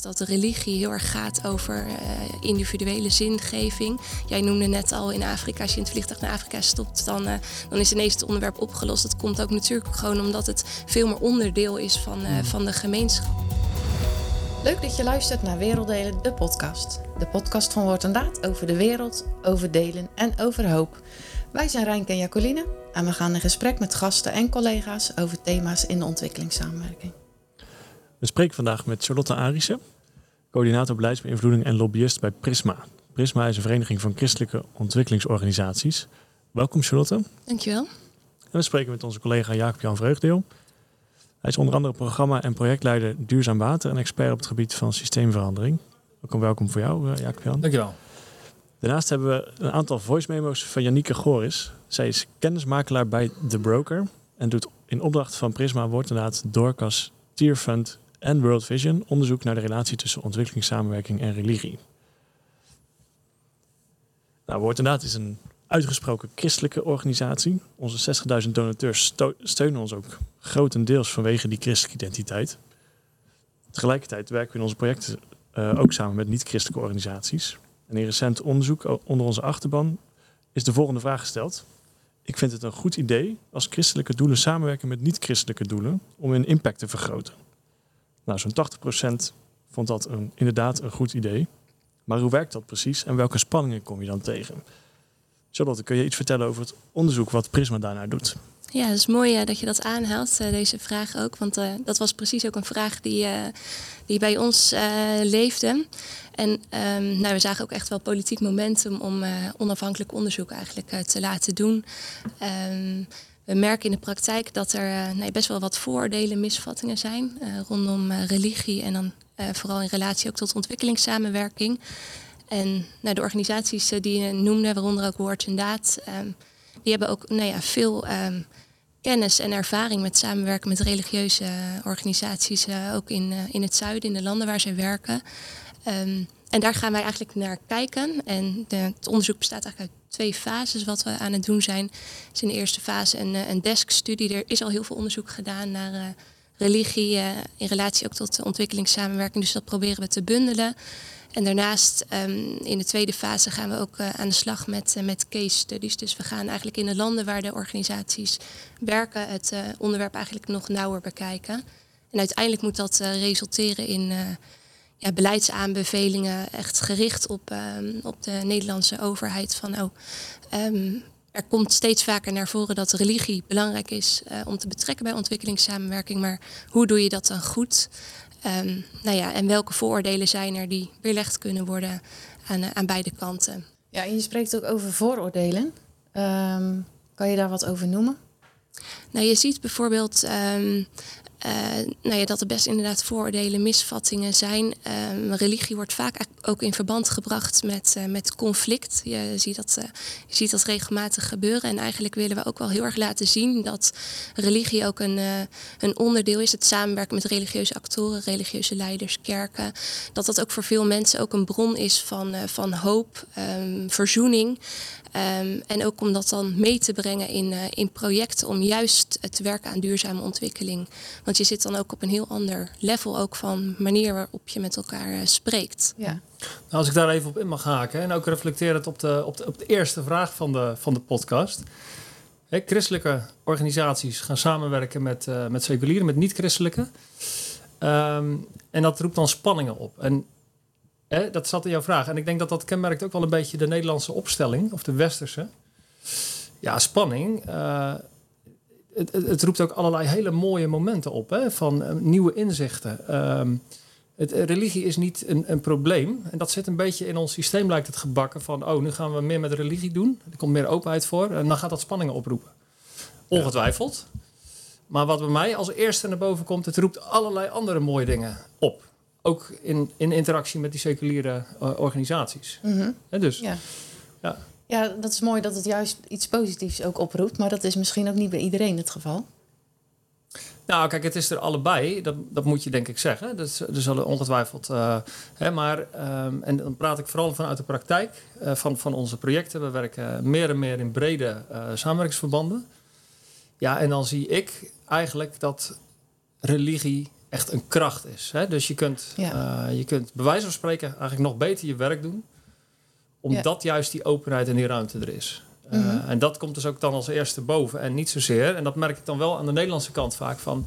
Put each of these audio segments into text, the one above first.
Dat de religie heel erg gaat over uh, individuele zingeving. Jij noemde net al in Afrika, als je in het vliegtuig naar Afrika stopt, dan, uh, dan is ineens het onderwerp opgelost. Dat komt ook natuurlijk gewoon omdat het veel meer onderdeel is van, uh, van de gemeenschap. Leuk dat je luistert naar Werelddelen, de podcast. De podcast van Woord en Daad over de wereld, over delen en over hoop. Wij zijn Rijn en Jacoline en we gaan in gesprek met gasten en collega's over thema's in de ontwikkelingssamenwerking. We spreken vandaag met Charlotte Arissen, coördinator beleidsbeïnvloeding en lobbyist bij Prisma. Prisma is een vereniging van christelijke ontwikkelingsorganisaties. Welkom Charlotte. Dankjewel. En we spreken met onze collega Jacob-Jan Vreugdeel. Hij is onder andere programma- en projectleider Duurzaam Water en expert op het gebied van systeemverandering. Ook een welkom voor jou, eh, Jacob-Jan. Dankjewel. Daarnaast hebben we een aantal voice memo's van Janieke Goris. Zij is kennismakelaar bij The Broker en doet in opdracht van Prisma wordt inderdaad Dorcas, Tierfund en World Vision onderzoek naar de relatie tussen ontwikkelingssamenwerking en religie. Nou, Woord inderdaad is een uitgesproken christelijke organisatie. Onze 60.000 donateurs steunen ons ook grotendeels vanwege die christelijke identiteit. Tegelijkertijd werken we in onze projecten uh, ook samen met niet-christelijke organisaties. En in recent onderzoek onder onze achterban is de volgende vraag gesteld. Ik vind het een goed idee als christelijke doelen samenwerken met niet-christelijke doelen om hun impact te vergroten. Nou, zo'n 80% vond dat een, inderdaad een goed idee. Maar hoe werkt dat precies en welke spanningen kom je dan tegen? Charlotte, kun je iets vertellen over het onderzoek wat Prisma daarnaar doet? Ja, het is mooi uh, dat je dat aanhaalt, uh, deze vraag ook. Want uh, dat was precies ook een vraag die, die bij ons leefde. En um, nou, we zagen ook echt wel politiek momentum om onafhankelijk onderzoek eigenlijk te laten doen. Um, we merken in de praktijk dat er nee, best wel wat vooroordelen, misvattingen zijn rondom religie en dan vooral in relatie ook tot ontwikkelingssamenwerking. En nou, de organisaties die je noemde, waaronder ook Woord en Daad, um, die hebben ook nou ja, veel um, kennis en ervaring met samenwerken met religieuze organisaties, ook in, in het zuiden, in de landen waar zij werken. Um, en daar gaan wij eigenlijk naar kijken. En de, het onderzoek bestaat eigenlijk uit twee fases wat we aan het doen zijn. Dus in de eerste fase een, een desk-studie. Er is al heel veel onderzoek gedaan naar uh, religie in relatie ook tot ontwikkelingssamenwerking. Dus dat proberen we te bundelen. En daarnaast um, in de tweede fase gaan we ook aan de slag met, met case studies. Dus we gaan eigenlijk in de landen waar de organisaties werken het onderwerp eigenlijk nog nauwer bekijken. En uiteindelijk moet dat resulteren in ja, beleidsaanbevelingen echt gericht op, um, op de Nederlandse overheid. Van oh, um, er komt steeds vaker naar voren dat religie belangrijk is om te betrekken bij ontwikkelingssamenwerking. Maar hoe doe je dat dan goed? Um, nou ja, en welke vooroordelen zijn er die weerlegd kunnen worden aan, aan beide kanten? Ja, en je spreekt ook over vooroordelen. Kan je daar wat over noemen? Nou, je ziet bijvoorbeeld um, nou ja, dat er best inderdaad vooroordelen, misvattingen zijn. Um, religie wordt vaak ook in verband gebracht met, uh, met conflict. Je ziet, dat, uh, je ziet dat regelmatig gebeuren. En eigenlijk willen we ook wel heel erg laten zien dat religie ook een, een onderdeel is. Het samenwerken met religieuze actoren, religieuze leiders, kerken. Dat dat ook voor veel mensen ook een bron is van, van hoop, um, verzoening. Um, en ook om dat dan mee te brengen in, uh, in projecten om juist te werken aan duurzame ontwikkeling. Want je zit dan ook op een heel ander level ook van manier waarop je met elkaar uh, spreekt. Ja. Nou, als ik daar even op in mag haken en ook reflecterend op de, op de, op de eerste vraag van de, van de podcast. He, christelijke organisaties gaan samenwerken met, uh, met seculieren, met niet-christelijke. Um, en dat roept dan spanningen op. En Hè, dat zat in jouw vraag. En ik denk dat dat kenmerkt ook wel een beetje de Nederlandse opstelling, of de westerse. Ja, spanning. Uh, het, het, het, roept ook allerlei hele mooie momenten op, hè, van uh, nieuwe inzichten. Um, het, religie is niet een, een, probleem. En dat zit een beetje in ons systeem, lijkt het gebakken van... oh, nu gaan we meer met religie doen. Er komt meer openheid voor. En dan gaat dat spanningen oproepen. Ongetwijfeld. Maar wat bij mij als eerste naar boven komt... het roept allerlei andere mooie dingen op ook in, in interactie met die seculiere uh, organisaties. Mm -hmm. dus, ja. ja. Ja, dat is mooi dat het juist iets positiefs ook oproept, maar dat is misschien ook niet bij iedereen het geval. Nou, kijk, het is er allebei. Dat, dat moet je denk ik zeggen. Dat, er zullen ongetwijfeld. Uh, hè, maar, um, en dan praat ik vooral vanuit de praktijk uh, van, van onze projecten. We werken meer en meer in brede samenwerkingsverbanden. Ja, en dan zie ik eigenlijk dat religie echt een kracht is. Hè? Dus je kunt, Ja. eh, je kunt bij wijze van spreken eigenlijk nog beter je werk doen. Omdat juist die openheid en die ruimte er is. Eh, Mhm. En dat komt dus ook dan als eerste boven. En niet zozeer, en dat merk ik dan wel aan de Nederlandse kant vaak van...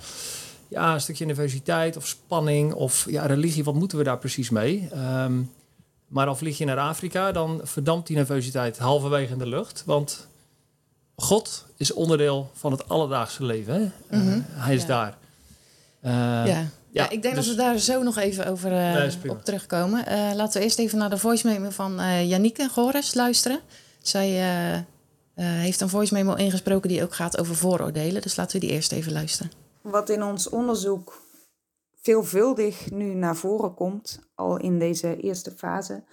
Ja, een stukje universiteit of spanning of ja, religie, wat moeten we daar precies mee? Ehm, maar al vlieg je naar Afrika, dan verdampt die nervositeit halverwege in de lucht. Want God is onderdeel van het alledaagse leven. Hè? Eh, Mhm. hij is Ja. daar. Eh, ja. Ja, ik denk dus- dat we daar zo nog even over eh, Nee, op terugkomen. Eh, laten we eerst even naar de voice memo van eh Janieke Gores luisteren. Zij eh, eh, heeft een voice memo ingesproken die ook gaat over vooroordelen. Dus laten we die eerst even luisteren. Wat in ons onderzoek veelvuldig nu naar voren komt, al in deze eerste fase,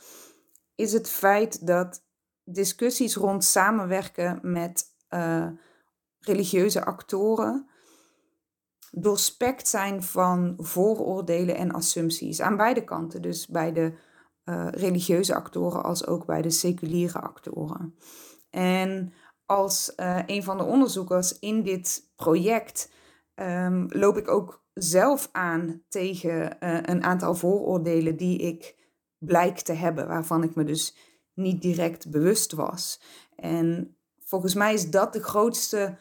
is het feit dat discussies rond samenwerken met eh, religieuze actoren doorspekt zijn van vooroordelen en assumpties aan beide kanten. Dus bij de eh, religieuze actoren als ook bij de seculiere actoren. En als eh, een van de onderzoekers in dit project ehm, loop ik ook zelf aan tegen eh, een aantal vooroordelen die ik blijk te hebben, waarvan ik me dus niet direct bewust was. En volgens mij is dat de grootste,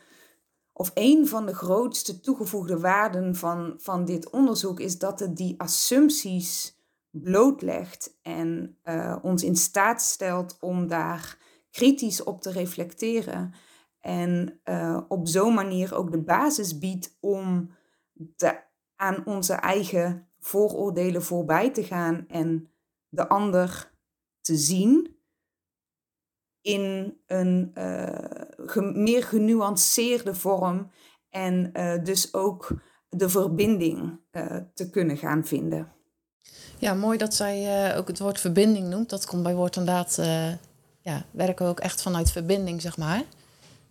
of een van de grootste toegevoegde waarden van, van dit onderzoek, is dat het die assumpties blootlegt en eh, ons in staat stelt om daar kritisch op te reflecteren. En eh, op zo'n manier ook de basis biedt om aan onze eigen vooroordelen voorbij te gaan en de ander te zien in een eh, ge- meer genuanceerde vorm en eh, dus ook de verbinding eh, te kunnen gaan vinden. Ja, mooi dat zij eh, ook het woord verbinding noemt. Dat komt bij woord inderdaad, eh ja, werken we ook echt vanuit verbinding, zeg maar.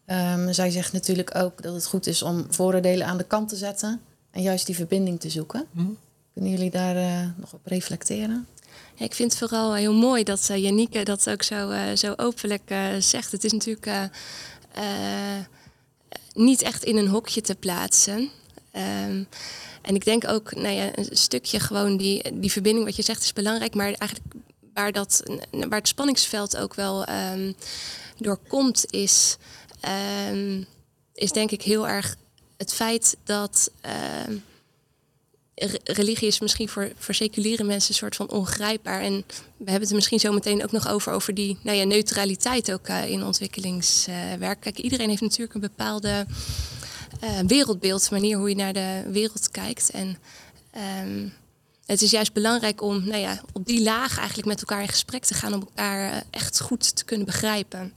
Ehm, zij zegt natuurlijk ook dat het goed is om vooroordelen aan de kant te zetten en juist die verbinding te zoeken. Mhm. Kunnen jullie daar eh, nog op reflecteren? Ja, ik vind het vooral heel mooi dat uh, Janieke dat ook zo, uh, zo openlijk uh, zegt. Het is natuurlijk uh, niet echt in een hokje te plaatsen. Um, en ik denk ook, nou ja, een stukje gewoon die, die verbinding, wat je zegt, is belangrijk. Maar eigenlijk waar, dat, waar het spanningsveld ook wel um, door komt, is, um, is denk ik heel erg het feit dat religie is misschien voor, voor seculiere mensen een soort van ongrijpbaar. En we hebben het misschien zo meteen ook nog over, over die nou ja, neutraliteit ook uh, in ontwikkelingswerk. Kijk, iedereen heeft natuurlijk een bepaalde uh, wereldbeeld, manier hoe je naar de wereld kijkt. En um, het is juist belangrijk om nou ja, op die laag eigenlijk met elkaar in gesprek te gaan, om elkaar uh, echt goed te kunnen begrijpen.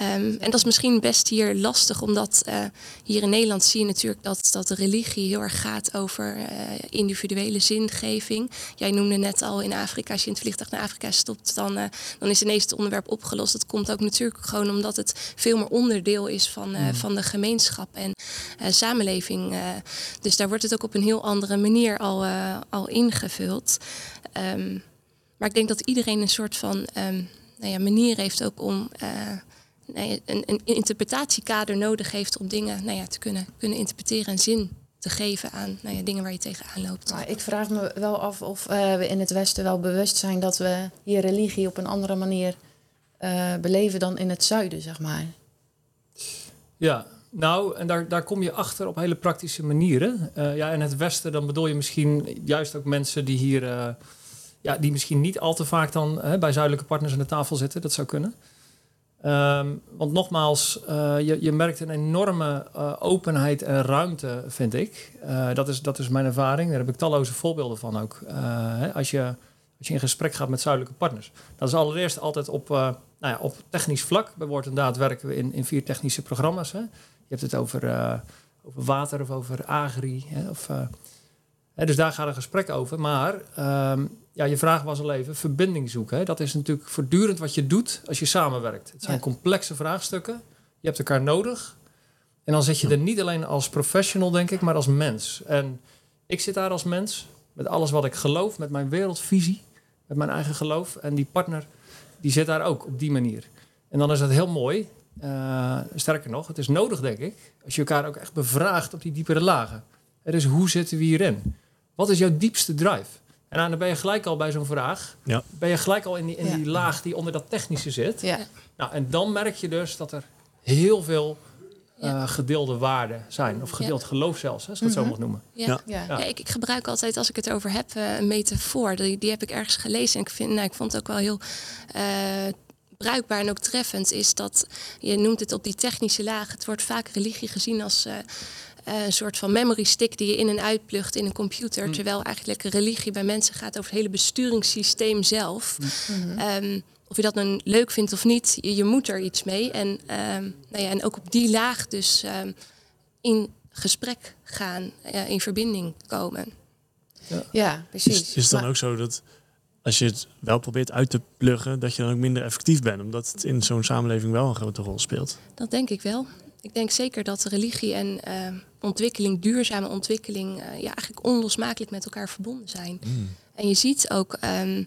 Um, en dat is misschien best hier lastig, omdat uh, hier in Nederland zie je natuurlijk dat, dat de religie heel erg gaat over uh, individuele zingeving. Jij noemde net al in Afrika, als je in het vliegtuig naar Afrika stopt, dan, uh, dan is ineens het onderwerp opgelost. Dat komt ook natuurlijk gewoon omdat het veel meer onderdeel is van, mm. van de gemeenschap en samenleving. dus daar wordt het ook op een heel andere manier al, al ingevuld. Um, maar ik denk dat iedereen een soort van um, nou ja, manier heeft ook om nee, een, een interpretatiekader nodig heeft om dingen nou ja, te kunnen, kunnen interpreteren en zin te geven aan nou ja, dingen waar je tegenaan loopt. Maar ik vraag me wel af of uh, we in het Westen wel bewust zijn dat we hier religie op een andere manier uh, beleven dan in het zuiden, zeg maar. Ja, nou, en daar, daar kom je achter op hele praktische manieren. Uh, ja, in het Westen, dan bedoel je misschien juist ook mensen die hier, ja, die misschien niet al te vaak dan bij zuidelijke partners aan de tafel zitten. Dat zou kunnen. Um, want nogmaals, uh, je, je, merkt een enorme uh, openheid en ruimte, vind ik. Uh, dat, is, dat is mijn ervaring. Daar heb ik talloze voorbeelden van ook. Hè, als, je, als je in gesprek gaat met zuidelijke partners. Dat is allereerst altijd op, nou ja, op technisch vlak. Bij Woord en Daad werken we in, in vier technische programma's. Hè. Je hebt het over, over water of over agri. Hè, of, hè, dus daar gaat een gesprek over. Maar um, ja, je vraag was al even, verbinding zoeken. Hè? Dat is natuurlijk voortdurend wat je doet als je samenwerkt. Het zijn Ja. complexe vraagstukken. Je hebt elkaar nodig. En dan zit je er niet alleen als professional, denk ik, maar als mens. En ik zit daar als mens, met alles wat ik geloof, met mijn wereldvisie, met mijn eigen geloof. En die partner, die zit daar ook op die manier. En dan is het heel mooi. Uh, sterker nog, het is nodig, denk ik, als je elkaar ook echt bevraagt op die diepere lagen. Het is hoe zitten we hierin? Wat is jouw diepste drive? En nou, dan ben je gelijk al bij zo'n vraag. Ja. Ben je gelijk al in die, in Ja. die laag die onder dat technische zit. Ja. Nou, en dan merk je dus dat er heel veel Ja. eh, gedeelde waarden zijn. Of gedeeld geloof zelfs, hè, als ik het zo Mhm. mag noemen. Ja. Ja. Ja. Ja. Ja, ik, ik gebruik altijd, als ik het over heb, eh, een metafoor. Die, die heb ik ergens gelezen en ik, vind, nou, ik vond het ook wel heel eh, bruikbaar en ook treffend. Is dat, je noemt het op die technische laag, het wordt vaak religie gezien als eh, eh, een soort van memory stick die je in en uitplugt in een computer. Mm. Terwijl eigenlijk religie bij mensen gaat over het hele besturingssysteem zelf. Mhm. Ehm, of je dat nou leuk vindt of niet, je, je moet er iets mee. En, ehm, nou ja, en ook op die laag dus ehm, in gesprek gaan, eh, in verbinding komen. Ja, precies. Is, is het dan Maar- ook zo dat als je het wel probeert uit te pluggen, dat je dan ook minder effectief bent, omdat het in zo'n samenleving wel een grote rol speelt? Dat denk ik wel. Ik denk zeker dat religie en ehm, ontwikkeling, duurzame ontwikkeling, eh, ja, eigenlijk onlosmakelijk met elkaar verbonden zijn. En je ziet ook ehm,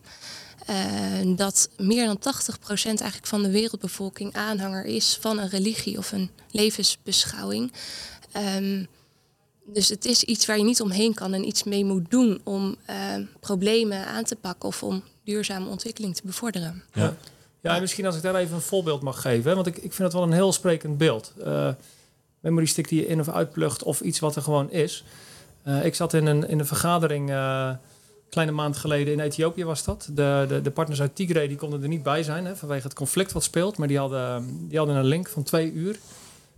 eh, dat meer dan 80% eigenlijk van de wereldbevolking aanhanger is van een religie of een levensbeschouwing. Ehm, dus het is iets waar je niet omheen kan en iets mee moet doen om problemen aan te pakken of om duurzame ontwikkeling te bevorderen. Ja. Ja, en misschien als ik daar even een voorbeeld mag geven. Want ik, ik vind het wel een heel sprekend beeld. Eh, memory stick die je in of uitplugt of iets wat er gewoon is. Eh, ik zat in een, in een vergadering eh, kleine maand geleden in Ethiopië was dat. De, de, de partners uit Tigray die konden er niet bij zijn hè, vanwege het conflict wat speelt. Maar die hadden, die hadden een link van twee uur.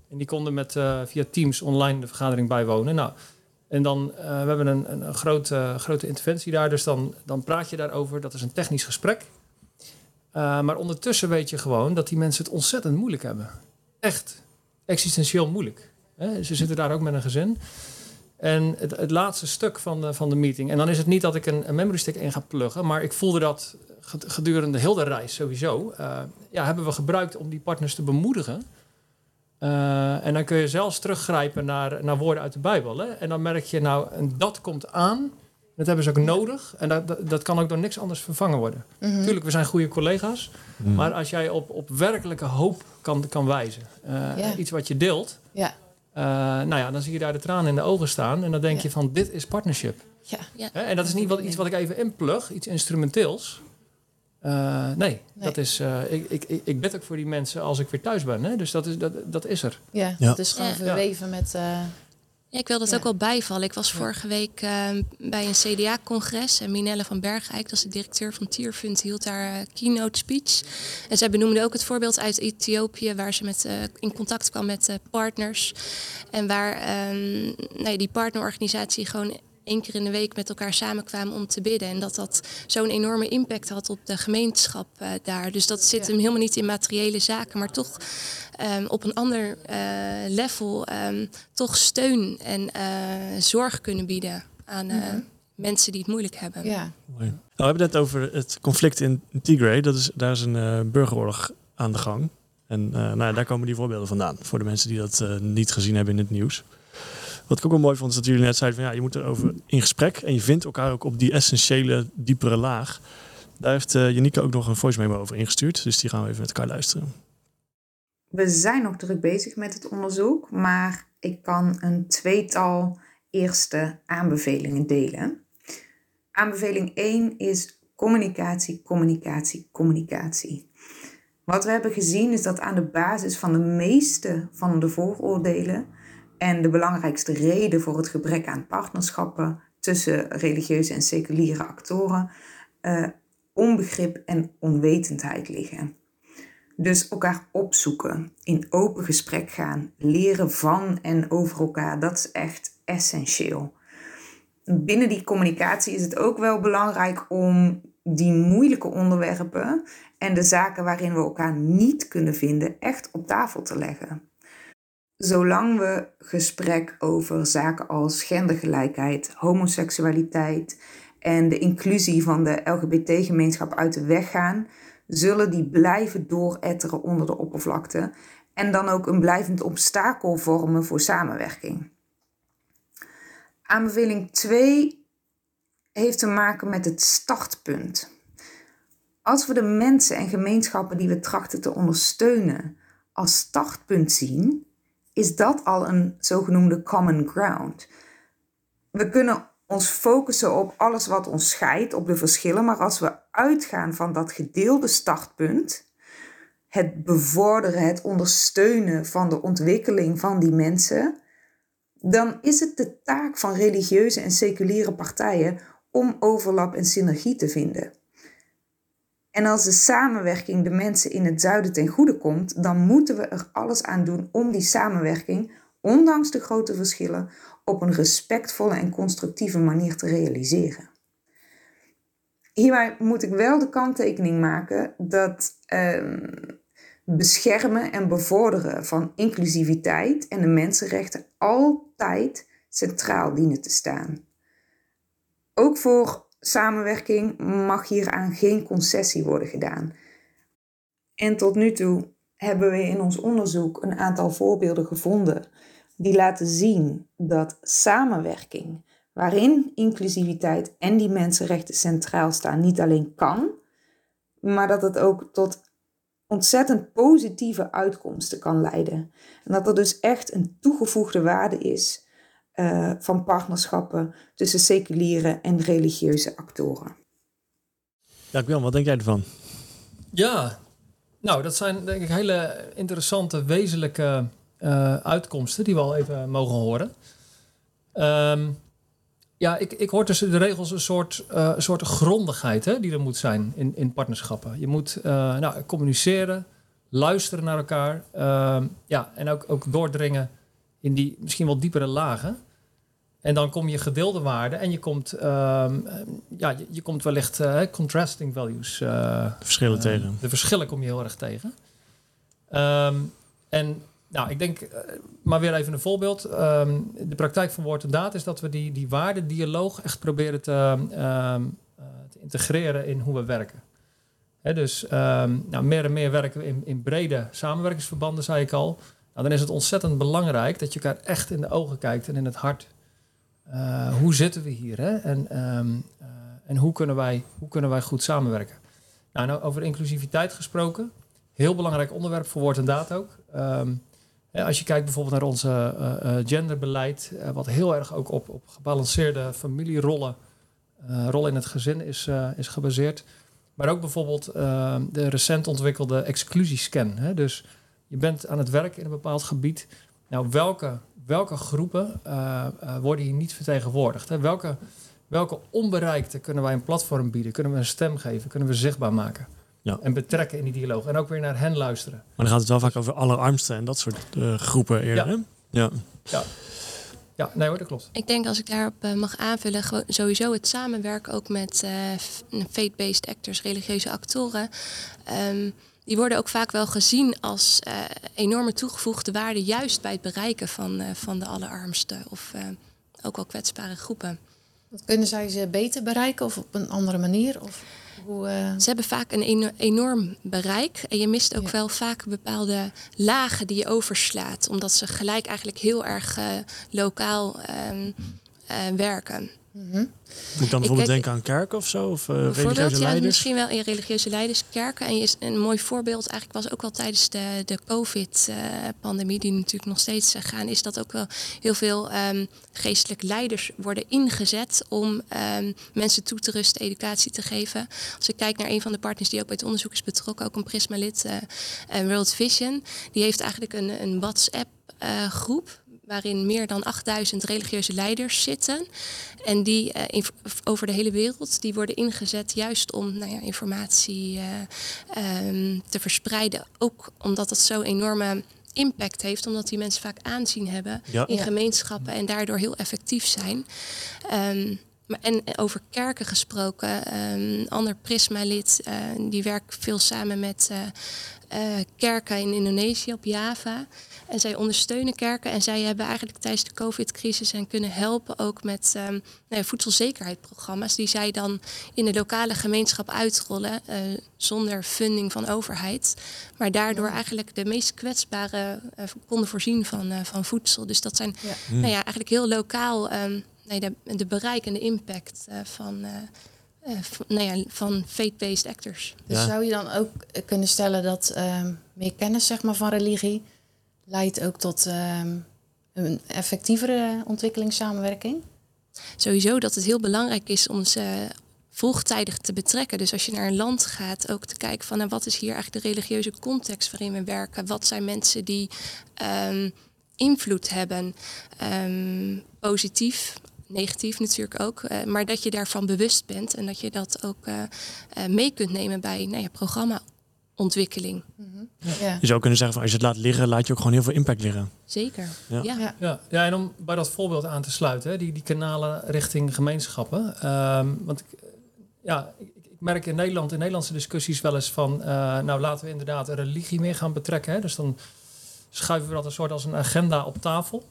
En die konden met, via Teams online de vergadering bijwonen. Nou, en dan, we hebben een, een, een grote, grote interventie daar. Dus dan, dan praat je daarover. Dat is een technisch gesprek. Uh, maar ondertussen weet je gewoon dat die mensen het ontzettend moeilijk hebben. Echt existentieel moeilijk. Ze zitten daar ook met een gezin. En het, het laatste stuk van de, van de meeting. En dan is het niet dat ik een, een memory stick in ga pluggen. Maar ik voelde dat gedurende heel de reis sowieso. Uh, ja, hebben we gebruikt om die partners te bemoedigen. Uh, en dan kun je zelfs teruggrijpen naar, naar woorden uit de Bijbel. Hè? En dan merk je nou, en dat komt aan. Dat hebben ze ook nodig. En dat, dat, dat kan ook door niks anders vervangen worden. Mhm. Tuurlijk, we zijn goede collega's. Mm. Maar als jij op, op werkelijke hoop kan, kan wijzen. Uh, Ja. Iets wat je deelt. Ja. Uh, nou ja, dan zie je daar de tranen in de ogen staan. En dan denk je van, dit is partnership. Ja. Ja. Hè? En dat is niet wat, iets wat ik even inplug. Iets instrumenteels. Uh, nee, Nee. dat is, uh, ik, ik, ik, ik bid ook voor die mensen als ik weer thuis ben. Hè? Dus dat is, dat, dat is er. Ja, Ja. dat is gewoon Ja. verweven met... eh, Ja, ik wil dat Ja. ook wel bijvallen. Ik was vorige week ehm, bij een CDA-congres en Minelle van Bergijk, dat is de directeur van Tierfund, hield daar eh, keynote speech. En zij benoemde ook het voorbeeld uit Ethiopië, waar ze met, eh, in contact kwam met eh, partners. En waar ehm, nee, die partnerorganisatie gewoon één keer in de week met elkaar samenkwamen om te bidden. En dat dat zo'n enorme impact had op de gemeenschap eh, daar. Dus dat zit Ja. hem helemaal niet in materiële zaken, maar toch ehm, op een ander eh, level ehm, toch steun en eh, zorg kunnen bieden aan eh, Mhm. mensen die het moeilijk hebben. ja. Nou, we hebben het net over het conflict in Tigray. Dat is, daar is een eh, burgeroorlog aan de gang. En eh, nou ja, daar komen die voorbeelden vandaan. Voor de mensen die dat eh, niet gezien hebben in het nieuws. Wat ik ook wel mooi vond, is dat jullie net zeiden van ja, je moet erover in gesprek. En je vindt elkaar ook op die essentiële, diepere laag. Daar heeft uh, ook nog een voice memo over ingestuurd. Dus die gaan we even met elkaar luisteren. We zijn nog druk bezig met het onderzoek, maar ik kan een tweetal eerste aanbevelingen delen. Aanbeveling 1 is communicatie, communicatie, communicatie. Wat we hebben gezien is dat aan de basis van de meeste van de vooroordelen en de belangrijkste reden voor het gebrek aan partnerschappen tussen religieuze en seculiere actoren uh, onbegrip en onwetendheid liggen. Dus elkaar opzoeken, in open gesprek gaan, leren van en over elkaar, dat is echt essentieel. Binnen die communicatie is het ook wel belangrijk om die moeilijke onderwerpen en de zaken waarin we elkaar niet kunnen vinden echt op tafel te leggen. Zolang we gesprek over zaken als gendergelijkheid, homoseksualiteit en de inclusie van de LGBT-gemeenschap uit de weg gaan, zullen die blijven dooretteren onder de oppervlakte en dan ook een blijvend obstakel vormen voor samenwerking. Aanbeveling 2 heeft te maken met het startpunt. Als we de mensen en gemeenschappen die we trachten te ondersteunen als startpunt zien, is dat al een zogenoemde common ground. we kunnen ons focussen op alles wat ons scheidt, op de verschillen, maar als we uitgaan van dat gedeelde startpunt, het bevorderen, het ondersteunen van de ontwikkeling van die mensen, dan is het de taak van religieuze en seculiere partijen om overlap en synergie te vinden. En als de samenwerking de mensen in het zuiden ten goede komt, dan moeten we er alles aan doen om die samenwerking, ondanks de grote verschillen, op een respectvolle en constructieve manier te realiseren. Hierbij moet ik wel de kanttekening maken dat ehm, beschermen en bevorderen van inclusiviteit en de mensenrechten altijd centraal dienen te staan. Ook voor samenwerking mag hieraan geen concessie worden gedaan. En tot nu toe hebben we in ons onderzoek een aantal voorbeelden gevonden die laten zien dat samenwerking, waarin inclusiviteit en die mensenrechten centraal staan, niet alleen kan, maar dat het ook tot ontzettend positieve uitkomsten kan leiden. En dat er dus echt een toegevoegde waarde is uh, van partnerschappen tussen seculiere en religieuze actoren. Dankjewel, wat denk jij ervan? Ja, nou, dat zijn denk ik hele interessante, wezenlijke uh, uitkomsten die we al even mogen horen. Um, ja, ik, ik hoor tussen de regels een soort, uh, soort grondigheid hè, die er moet zijn in, in partnerschappen. Je moet uh, nou, communiceren, luisteren naar elkaar. Uh, ja, en ook, ook doordringen in die misschien wel diepere lagen. En dan kom je gedeelde waarden en je komt, ehm, ja, je, je, komt wellicht uh, contrasting values. de verschillen tegen. De verschillen kom je heel erg tegen. Um, en nou, ik denk, maar weer even een voorbeeld. Um, de praktijk van woord en daad is dat we die, die waardedialoog echt proberen te, te integreren in hoe we werken. Hè, dus nou, meer en meer werken we in, in brede samenwerkingsverbanden, zei ik al. Nou, dan is het ontzettend belangrijk dat je elkaar echt in de ogen kijkt en in het hart. Uh, hoe zitten we hier hè? En, en hoe, kunnen wij, hoe kunnen wij goed samenwerken? Nou, nou, over inclusiviteit gesproken. Heel belangrijk onderwerp voor woord en daad ook. Um, als je kijkt bijvoorbeeld naar onze uh, genderbeleid, wat heel erg ook op, op gebalanceerde familierollen, rollen in het gezin is, is gebaseerd. Maar ook bijvoorbeeld de recent ontwikkelde exclusiescan. Hè? Dus je bent aan het werk in een bepaald gebied. Nou, welke, welke groepen worden hier niet vertegenwoordigd? Hè? Welke, welke onbereikte kunnen wij een platform bieden? Kunnen we een stem geven? Kunnen we zichtbaar maken? Ja. En betrekken in die dialoog. En ook weer naar hen luisteren. Maar dan gaat het wel vaak over allerarmsten en dat soort uh, groepen eerder. Ja. ja. ja. Ja, nee hoor, dat klopt. Ik denk als ik daarop uh, mag aanvullen, sowieso het samenwerken ook met uh, faith-based actors, religieuze actoren. Um, die worden ook vaak wel gezien als uh, enorme toegevoegde waarde, juist bij het bereiken van, van de allerarmsten of ook wel kwetsbare groepen. Kunnen zij ze beter bereiken of op een andere manier? Of? Hoe. Ze hebben vaak een enorm bereik. En je mist ook ja. wel vaak bepaalde lagen die je overslaat. Omdat ze gelijk eigenlijk heel erg lokaal uh, werken. Mm -hmm. Moet ik dan bijvoorbeeld denken aan kerken of zo? Of uh, religieuze ja, leiders? Misschien wel in religieuze leiders, kerken. En is een mooi voorbeeld eigenlijk was ook wel tijdens de, de COVID-pandemie, die natuurlijk nog steeds uh, gaan, is dat ook wel heel veel um, geestelijke leiders worden ingezet om um, mensen toe te rusten, educatie te geven. Als ik kijk naar een van de partners die ook bij het onderzoek is betrokken, ook een Prisma-lid, uh, World Vision, die heeft eigenlijk een, een WhatsApp-groep waarin meer dan 8000 religieuze leiders zitten. En die uh, in, over de hele wereld, die worden ingezet juist om nou ja, informatie uh, um, te verspreiden. Ook omdat het zo enorme impact heeft, omdat die mensen vaak aanzien hebben ja. in gemeenschappen en daardoor heel effectief zijn. Um, maar en over kerken gesproken, een um, ander Prisma-lid, uh, die werkt veel samen met kerken in Indonesië op Java. En zij ondersteunen kerken en zij hebben eigenlijk tijdens de COVID-crisis en kunnen helpen ook met um, nou ja, voedselzekerheidsprogramma's die zij dan in de lokale gemeenschap uitrollen uh, zonder funding van overheid. Maar daardoor eigenlijk de meest kwetsbare uh, konden voorzien van, uh, van voedsel. Dus dat zijn ja. Nou ja, eigenlijk heel lokaal um, nee, de, de bereik en de impact van. Uh, nou ja, van faith-based actors. Dus ja. zou je dan ook kunnen stellen dat uh, meer kennis zeg maar, van religie leidt ook tot um, een effectievere ontwikkelingssamenwerking? sowieso dat het heel belangrijk is om ze vroegtijdig te betrekken. Dus als je naar een land gaat, ook te kijken van nou, wat is hier eigenlijk de religieuze context waarin we werken? Wat zijn mensen die ehm, invloed hebben, um, positief, negatief natuurlijk ook, uh, maar dat je daarvan bewust bent en dat je dat ook uh, uh, mee kunt nemen bij nou ja, programmaontwikkeling. Mm -hmm. ja. Je zou kunnen zeggen van als je het laat liggen, laat je ook gewoon heel veel impact liggen. Zeker. Ja. Ja. ja. ja en om bij dat voorbeeld aan te sluiten, hè, die, die kanalen richting gemeenschappen. Um, want ik, ja, ik, ik, merk in Nederland, in Nederlandse discussies wel eens van, nou laten we inderdaad religie meer gaan betrekken. Hè. Dus dan schuiven we dat een soort als een agenda op tafel.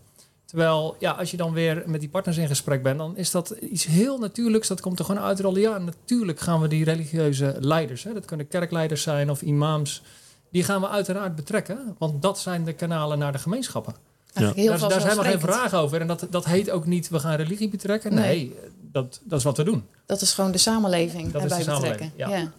Terwijl, ja, als je dan weer met die partners in gesprek bent, dan is dat iets heel natuurlijks. Dat komt er gewoon uitrollen. Ja, natuurlijk gaan we die religieuze leiders, hè, dat kunnen kerkleiders zijn of imams, die gaan we uiteraard betrekken. Want dat zijn de kanalen naar de gemeenschappen. Ja. Daar, daar zijn we geen vragen over. En dat, dat heet ook niet, we gaan religie betrekken. Nee, nee dat, dat is wat we doen. Dat is gewoon de samenleving dat erbij is de betrekken. Samenleving. Ja. ja.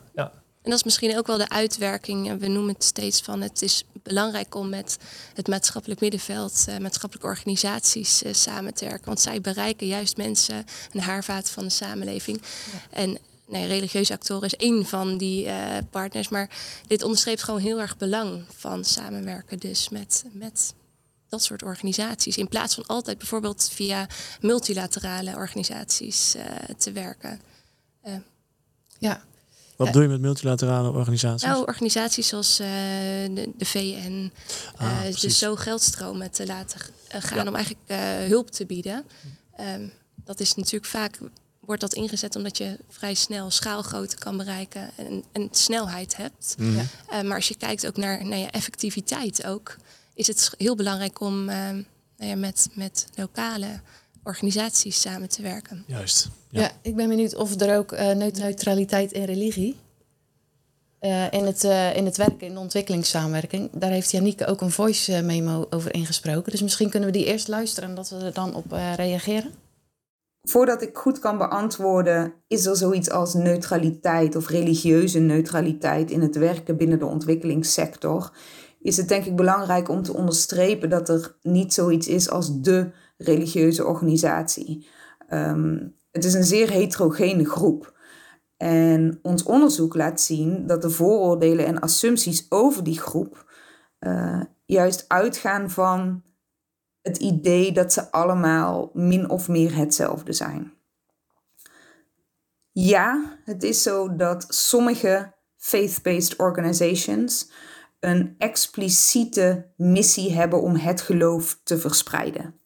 En dat is misschien ook wel de uitwerking. We noemen het steeds van het is belangrijk om met het maatschappelijk middenveld, uh, maatschappelijke organisaties uh, samen te werken. Want zij bereiken juist mensen, een haarvaat van de samenleving. En nee, religieuze actoren is één van die uh, partners. Maar dit onderstreept gewoon heel erg belang van samenwerken dus met, met dat soort organisaties. In plaats van altijd bijvoorbeeld via multilaterale organisaties te werken. ja, wat doe je met multilaterale organisaties? Nou, organisaties zoals uh, de, de, VN. Ah, uh, dus zo geldstromen te laten gaan ja. om eigenlijk hulp te bieden. Um, dat is natuurlijk vaak wordt dat ingezet omdat je vrij snel schaalgrootte kan bereiken en, en snelheid hebt. Mm. Ja. maar als je kijkt ook naar, naar je effectiviteit ook, is het heel belangrijk om nou ja, met, met lokale organisaties samen te werken. Juist. Ja, ja ik ben benieuwd of er ook uh, neutraliteit in religie uh, in, het, uh, in het werken, in de ontwikkelingssamenwerking. Daar heeft Janieke ook een voice memo over ingesproken. Dus misschien kunnen we die eerst luisteren en dat we er dan op reageren. Voordat ik goed kan beantwoorden, is er zoiets als neutraliteit of religieuze neutraliteit in het werken binnen de ontwikkelingssector? Is het denk ik belangrijk om te onderstrepen dat er niet zoiets is als de religieuze organisatie. Um, het is een zeer heterogene groep. En ons onderzoek laat zien dat de vooroordelen en assumpties over die groep uh, juist uitgaan van het idee dat ze allemaal min of meer hetzelfde zijn. Ja, het is zo dat sommige faith-based organizations een expliciete missie hebben om het geloof te verspreiden.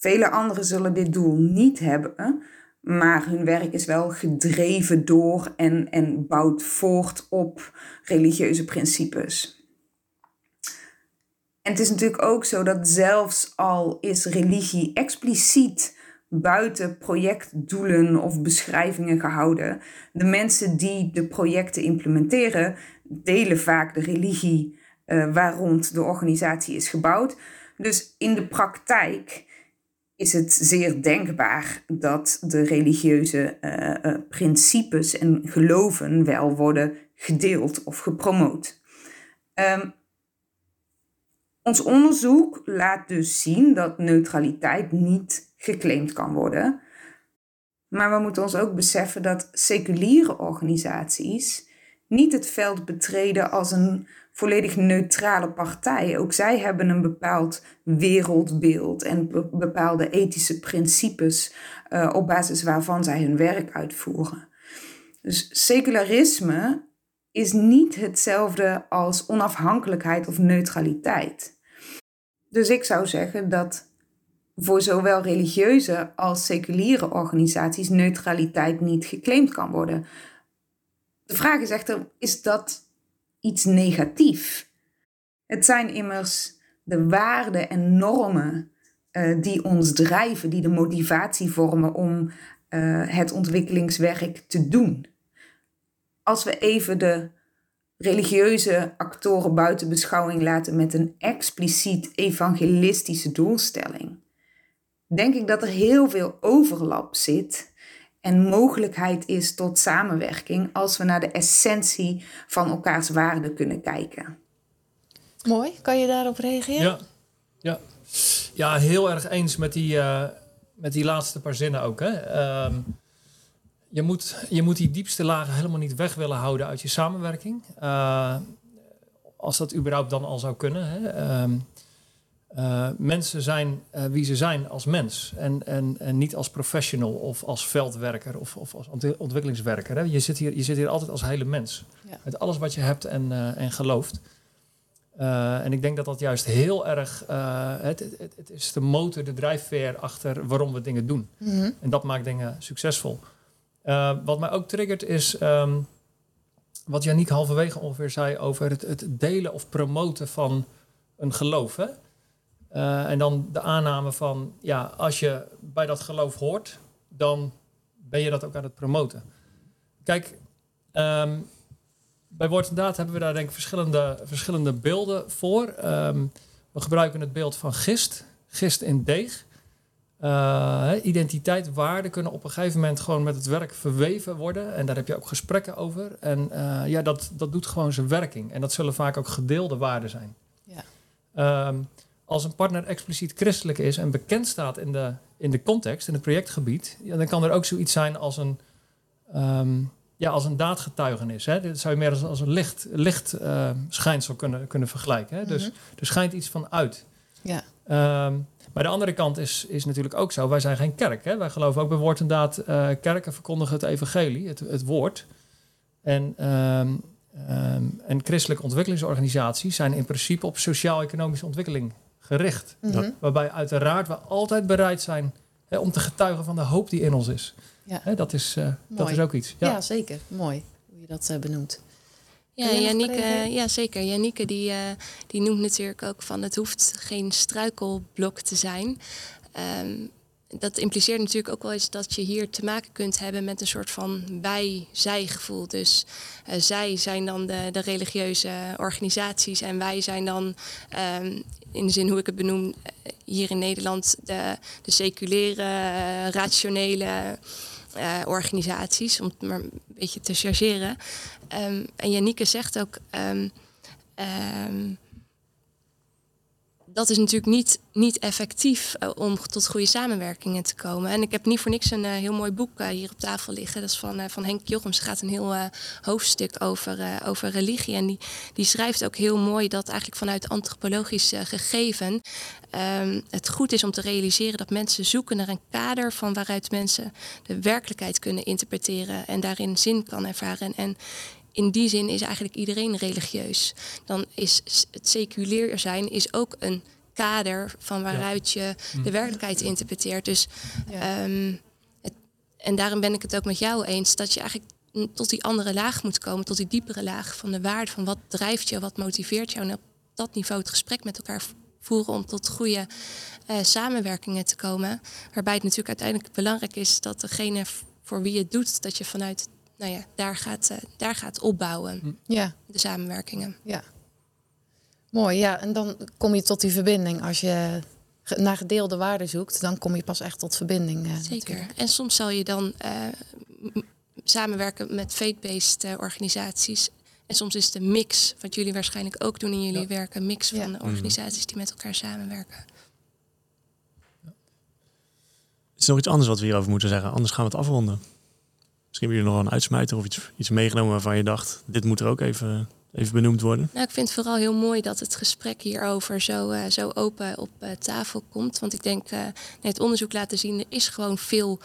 Vele anderen zullen dit doel niet hebben, maar hun werk is wel gedreven door en, en bouwt voort op religieuze principes. En het is natuurlijk ook zo dat zelfs al is religie expliciet buiten projectdoelen of beschrijvingen gehouden, de mensen die de projecten implementeren, delen vaak de religie uh, waar rond de organisatie is gebouwd. Dus in de praktijk is het zeer denkbaar dat de religieuze uh, uh, principes en geloven wel worden gedeeld of gepromoot. Um, ons onderzoek laat dus zien dat neutraliteit niet geclaimd kan worden. Maar we moeten ons ook beseffen dat seculiere organisaties niet het veld betreden als een volledig neutrale partij. Ook zij hebben een bepaald wereldbeeld en bepaalde ethische principes uh, op basis waarvan zij hun werk uitvoeren. Dus secularisme is niet hetzelfde als onafhankelijkheid of neutraliteit. Dus ik zou zeggen dat voor zowel religieuze als seculiere organisaties neutraliteit niet geclaimd kan worden. De vraag is echter, is dat iets negatief? Het zijn immers de waarden en normen uh, die ons drijven, die de motivatie vormen om uh, het ontwikkelingswerk te doen. Als we even de religieuze actoren buiten beschouwing laten met een expliciet evangelistische doelstelling, denk ik dat er heel veel overlap zit en mogelijkheid is tot samenwerking als we naar de essentie van elkaars waarden kunnen kijken. Mooi, kan je daarop reageren? Ja, ja. ja heel erg eens met die, uh, met die laatste paar zinnen ook. Hè? Ehm, je, moet, je moet die diepste lagen helemaal niet weg willen houden uit je samenwerking. Uh, als dat überhaupt dan al zou kunnen. Hè? Ehm, uh, mensen zijn uh, wie ze zijn als mens en, en, en niet als professional of als veldwerker of, of als ontwikkelingswerker. Hè? Je, zit hier, je zit hier altijd als hele mens. Ja. Met alles wat je hebt en, uh, en gelooft. en ik denk dat dat juist heel erg, het, het, het, is de motor, de drijfveer achter waarom we dingen doen. Mm -hmm. En dat maakt dingen succesvol. wat mij ook triggert is um, wat Janiek halverwege ongeveer zei over het, het delen of promoten van een geloof. Hè? Uh, en dan de aanname van, ja, als je bij dat geloof hoort, dan ben je dat ook aan het promoten. Kijk, um, bij Woord en Daad hebben we daar denk ik verschillende, verschillende beelden voor. Um, we gebruiken het beeld van gist, gist in deeg. Uh, identiteit, waarde kunnen op een gegeven moment gewoon met het werk verweven worden. En daar heb je ook gesprekken over. En uh, ja, dat, dat doet gewoon zijn werking. En dat zullen vaak ook gedeelde waarden zijn. Ja. Um, als een partner expliciet christelijk is en bekend staat in de, in de context, in het projectgebied, ja, dan kan er ook zoiets zijn als een, um, ja, als een daadgetuigenis. Hè. Dit zou je meer als, als een licht, licht uh, schijnsel kunnen, kunnen vergelijken. Hè. Dus mm -hmm. er schijnt iets van uit. Ja. Um, maar de andere kant is, is natuurlijk ook zo, wij zijn geen kerk. Hè. Wij geloven ook bij woord en daad, uh, kerken verkondigen het evangelie, het, het woord. En Um, en christelijke ontwikkelingsorganisaties zijn in principe op sociaal-economische ontwikkeling gericht. Mm -hmm. Waarbij uiteraard we altijd bereid zijn hè, om te getuigen van de hoop die in ons is. Ja. Hè, dat, is uh, dat is ook iets. Ja, ja zeker. Mooi hoe je dat uh, benoemt. Ja, Janieke, ja, zeker. Janieke die, uh, die noemt natuurlijk ook van het hoeft geen struikelblok te zijn. Um, dat impliceert natuurlijk ook wel eens dat je hier te maken kunt hebben met een soort van wij-zij gevoel. Dus uh, zij zijn dan de, de, religieuze organisaties en wij zijn dan, um, in de zin hoe ik het benoem, hier in Nederland de, de seculiere, uh, rationele uh, organisaties, om het maar een beetje te chargeren. Um, en Janieke zegt ook. Um, dat is natuurlijk niet, niet effectief uh, om tot goede samenwerkingen te komen. En ik heb niet voor niks een uh, heel mooi boek uh, hier op tafel liggen. Dat is van, van Henk Jochems. Het gaat een heel hoofdstuk over, over religie. En die, die schrijft ook heel mooi dat eigenlijk vanuit antropologisch gegeven um, het goed is om te realiseren dat mensen zoeken naar een kader van waaruit mensen de werkelijkheid kunnen interpreteren en daarin zin kan ervaren. En in die zin is eigenlijk iedereen religieus. Dan is het seculier zijn is ook een kader van waaruit je de mm. werkelijkheid interpreteert. Dus um, het, en daarom ben ik het ook met jou eens dat je eigenlijk tot die andere laag moet komen, tot die diepere laag van de waarde van wat drijft je, wat motiveert jou. En op dat niveau het gesprek met elkaar voeren om tot goede uh, samenwerkingen te komen. Waarbij het natuurlijk uiteindelijk belangrijk is dat degene voor wie je het doet, dat je vanuit nou ja, daar gaat, uh, daar gaat opbouwen. Hm. Ja. De samenwerkingen. Ja. Mooi, ja. En dan kom je tot die verbinding. Als je naar gedeelde waarden zoekt, dan kom je pas echt tot verbinding. Uh, Zeker. Natuurlijk. En soms zal je dan uh, samenwerken met faith-based uh, organisaties. En soms is het een mix, wat jullie waarschijnlijk ook doen in jullie ja. werk, een mix van ja. organisaties die met elkaar samenwerken. Is er nog iets anders wat we hierover moeten zeggen? Anders gaan we het afronden. Misschien hebben jullie nog wel een uitsmijter of iets, iets meegenomen waarvan je dacht, dit moet er ook even, even benoemd worden. Nou, ik vind het vooral heel mooi dat het gesprek hierover zo, uh, zo open op uh, tafel komt. Want ik denk, uh, het onderzoek laten zien, er is gewoon veel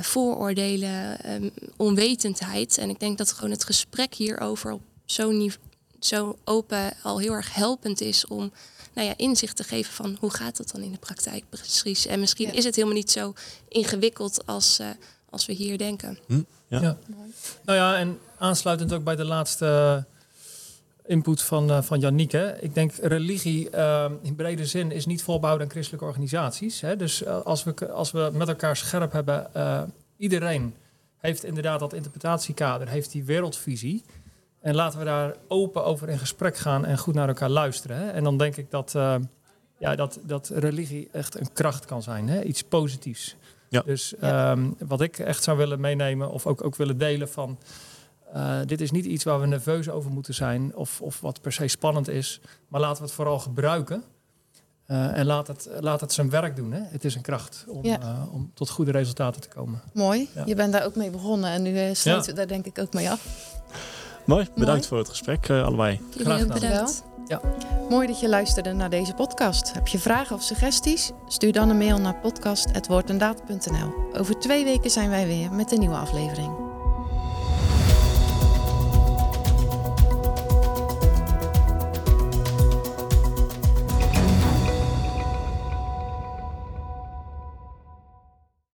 vooroordelen, um, onwetendheid. En ik denk dat gewoon het gesprek hierover op zo'n zo open al heel erg helpend is om nou ja, inzicht te geven van hoe gaat dat dan in de praktijk precies. En misschien ja. is het helemaal niet zo ingewikkeld als, als we hier denken. Hm? Ja. ja. Nou ja, en aansluitend ook bij de laatste input van, uh, van Janiek. Hè. Ik denk religie uh, in brede zin is niet volbouwd aan christelijke organisaties. Hè. Dus uh, als, we, als we met elkaar scherp hebben, uh, iedereen heeft inderdaad dat interpretatiekader, heeft die wereldvisie. En laten we daar open over in gesprek gaan en goed naar elkaar luisteren. Hè. En dan denk ik dat, ja, dat, dat religie echt een kracht kan zijn, hè. iets positiefs. Ja. Dus um, wat ik echt zou willen meenemen of ook, ook willen delen van... Uh, dit is niet iets waar we nerveus over moeten zijn of, of wat per se spannend is. Maar laten we het vooral gebruiken. Eh, en laat het, laat het zijn werk doen. Hè? Het is een kracht om, Ja. eh, om tot goede resultaten te komen. Mooi. Ja. Je bent daar ook mee begonnen en nu eh, sluiten Ja. we daar denk ik ook mee af. Mooi, bedankt Mooi. voor het gesprek eh, allebei. Jullie Graag gedaan. bedankt. Mooi dat je luisterde naar deze podcast. Heb je vragen of suggesties? Stuur dan een mail naar podcast.woordendaad.nl. Over twee weken zijn wij weer met een nieuwe aflevering.